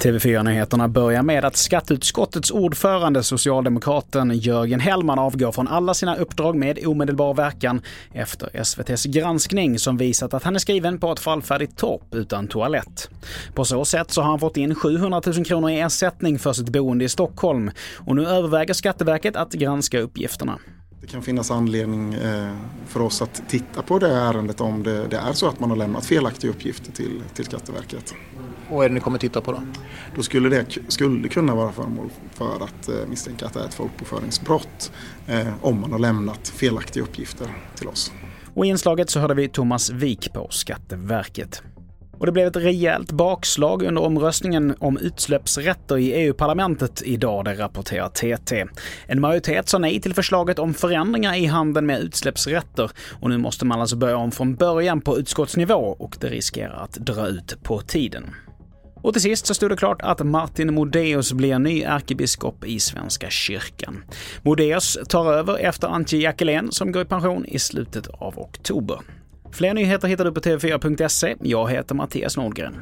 TV4-nyheterna börjar med att skatteutskottets ordförande, socialdemokraten Jörgen Hellman, avgår från alla sina uppdrag med omedelbar verkan efter SVTs granskning som visat att han är skriven på ett fallfärdigt torp utan toalett. På så sätt så har han fått in 700 000 kronor i ersättning för sitt boende i Stockholm och nu överväger Skatteverket att granska uppgifterna. Det kan finnas anledning eh, för oss att titta på det ärendet om det, det är så att man har lämnat felaktiga uppgifter till, till Skatteverket. Och vad är det ni kommer titta på då? Då skulle det skulle kunna vara föremål för att eh, misstänka att det är ett folkbokföringsbrott eh, om man har lämnat felaktiga uppgifter till oss. Och i inslaget så hörde vi Thomas Wik på Skatteverket. Och det blev ett rejält bakslag under omröstningen om utsläppsrätter i EU-parlamentet idag, det rapporterar TT. En majoritet sa nej till förslaget om förändringar i handeln med utsläppsrätter och nu måste man alltså börja om från början på utskottsnivå och det riskerar att dra ut på tiden. Och till sist så stod det klart att Martin Modéus blir ny ärkebiskop i Svenska kyrkan. Modéus tar över efter Antje Jackelén som går i pension i slutet av oktober. Fler nyheter hittar du på tv4.se. Jag heter Mattias Nordgren.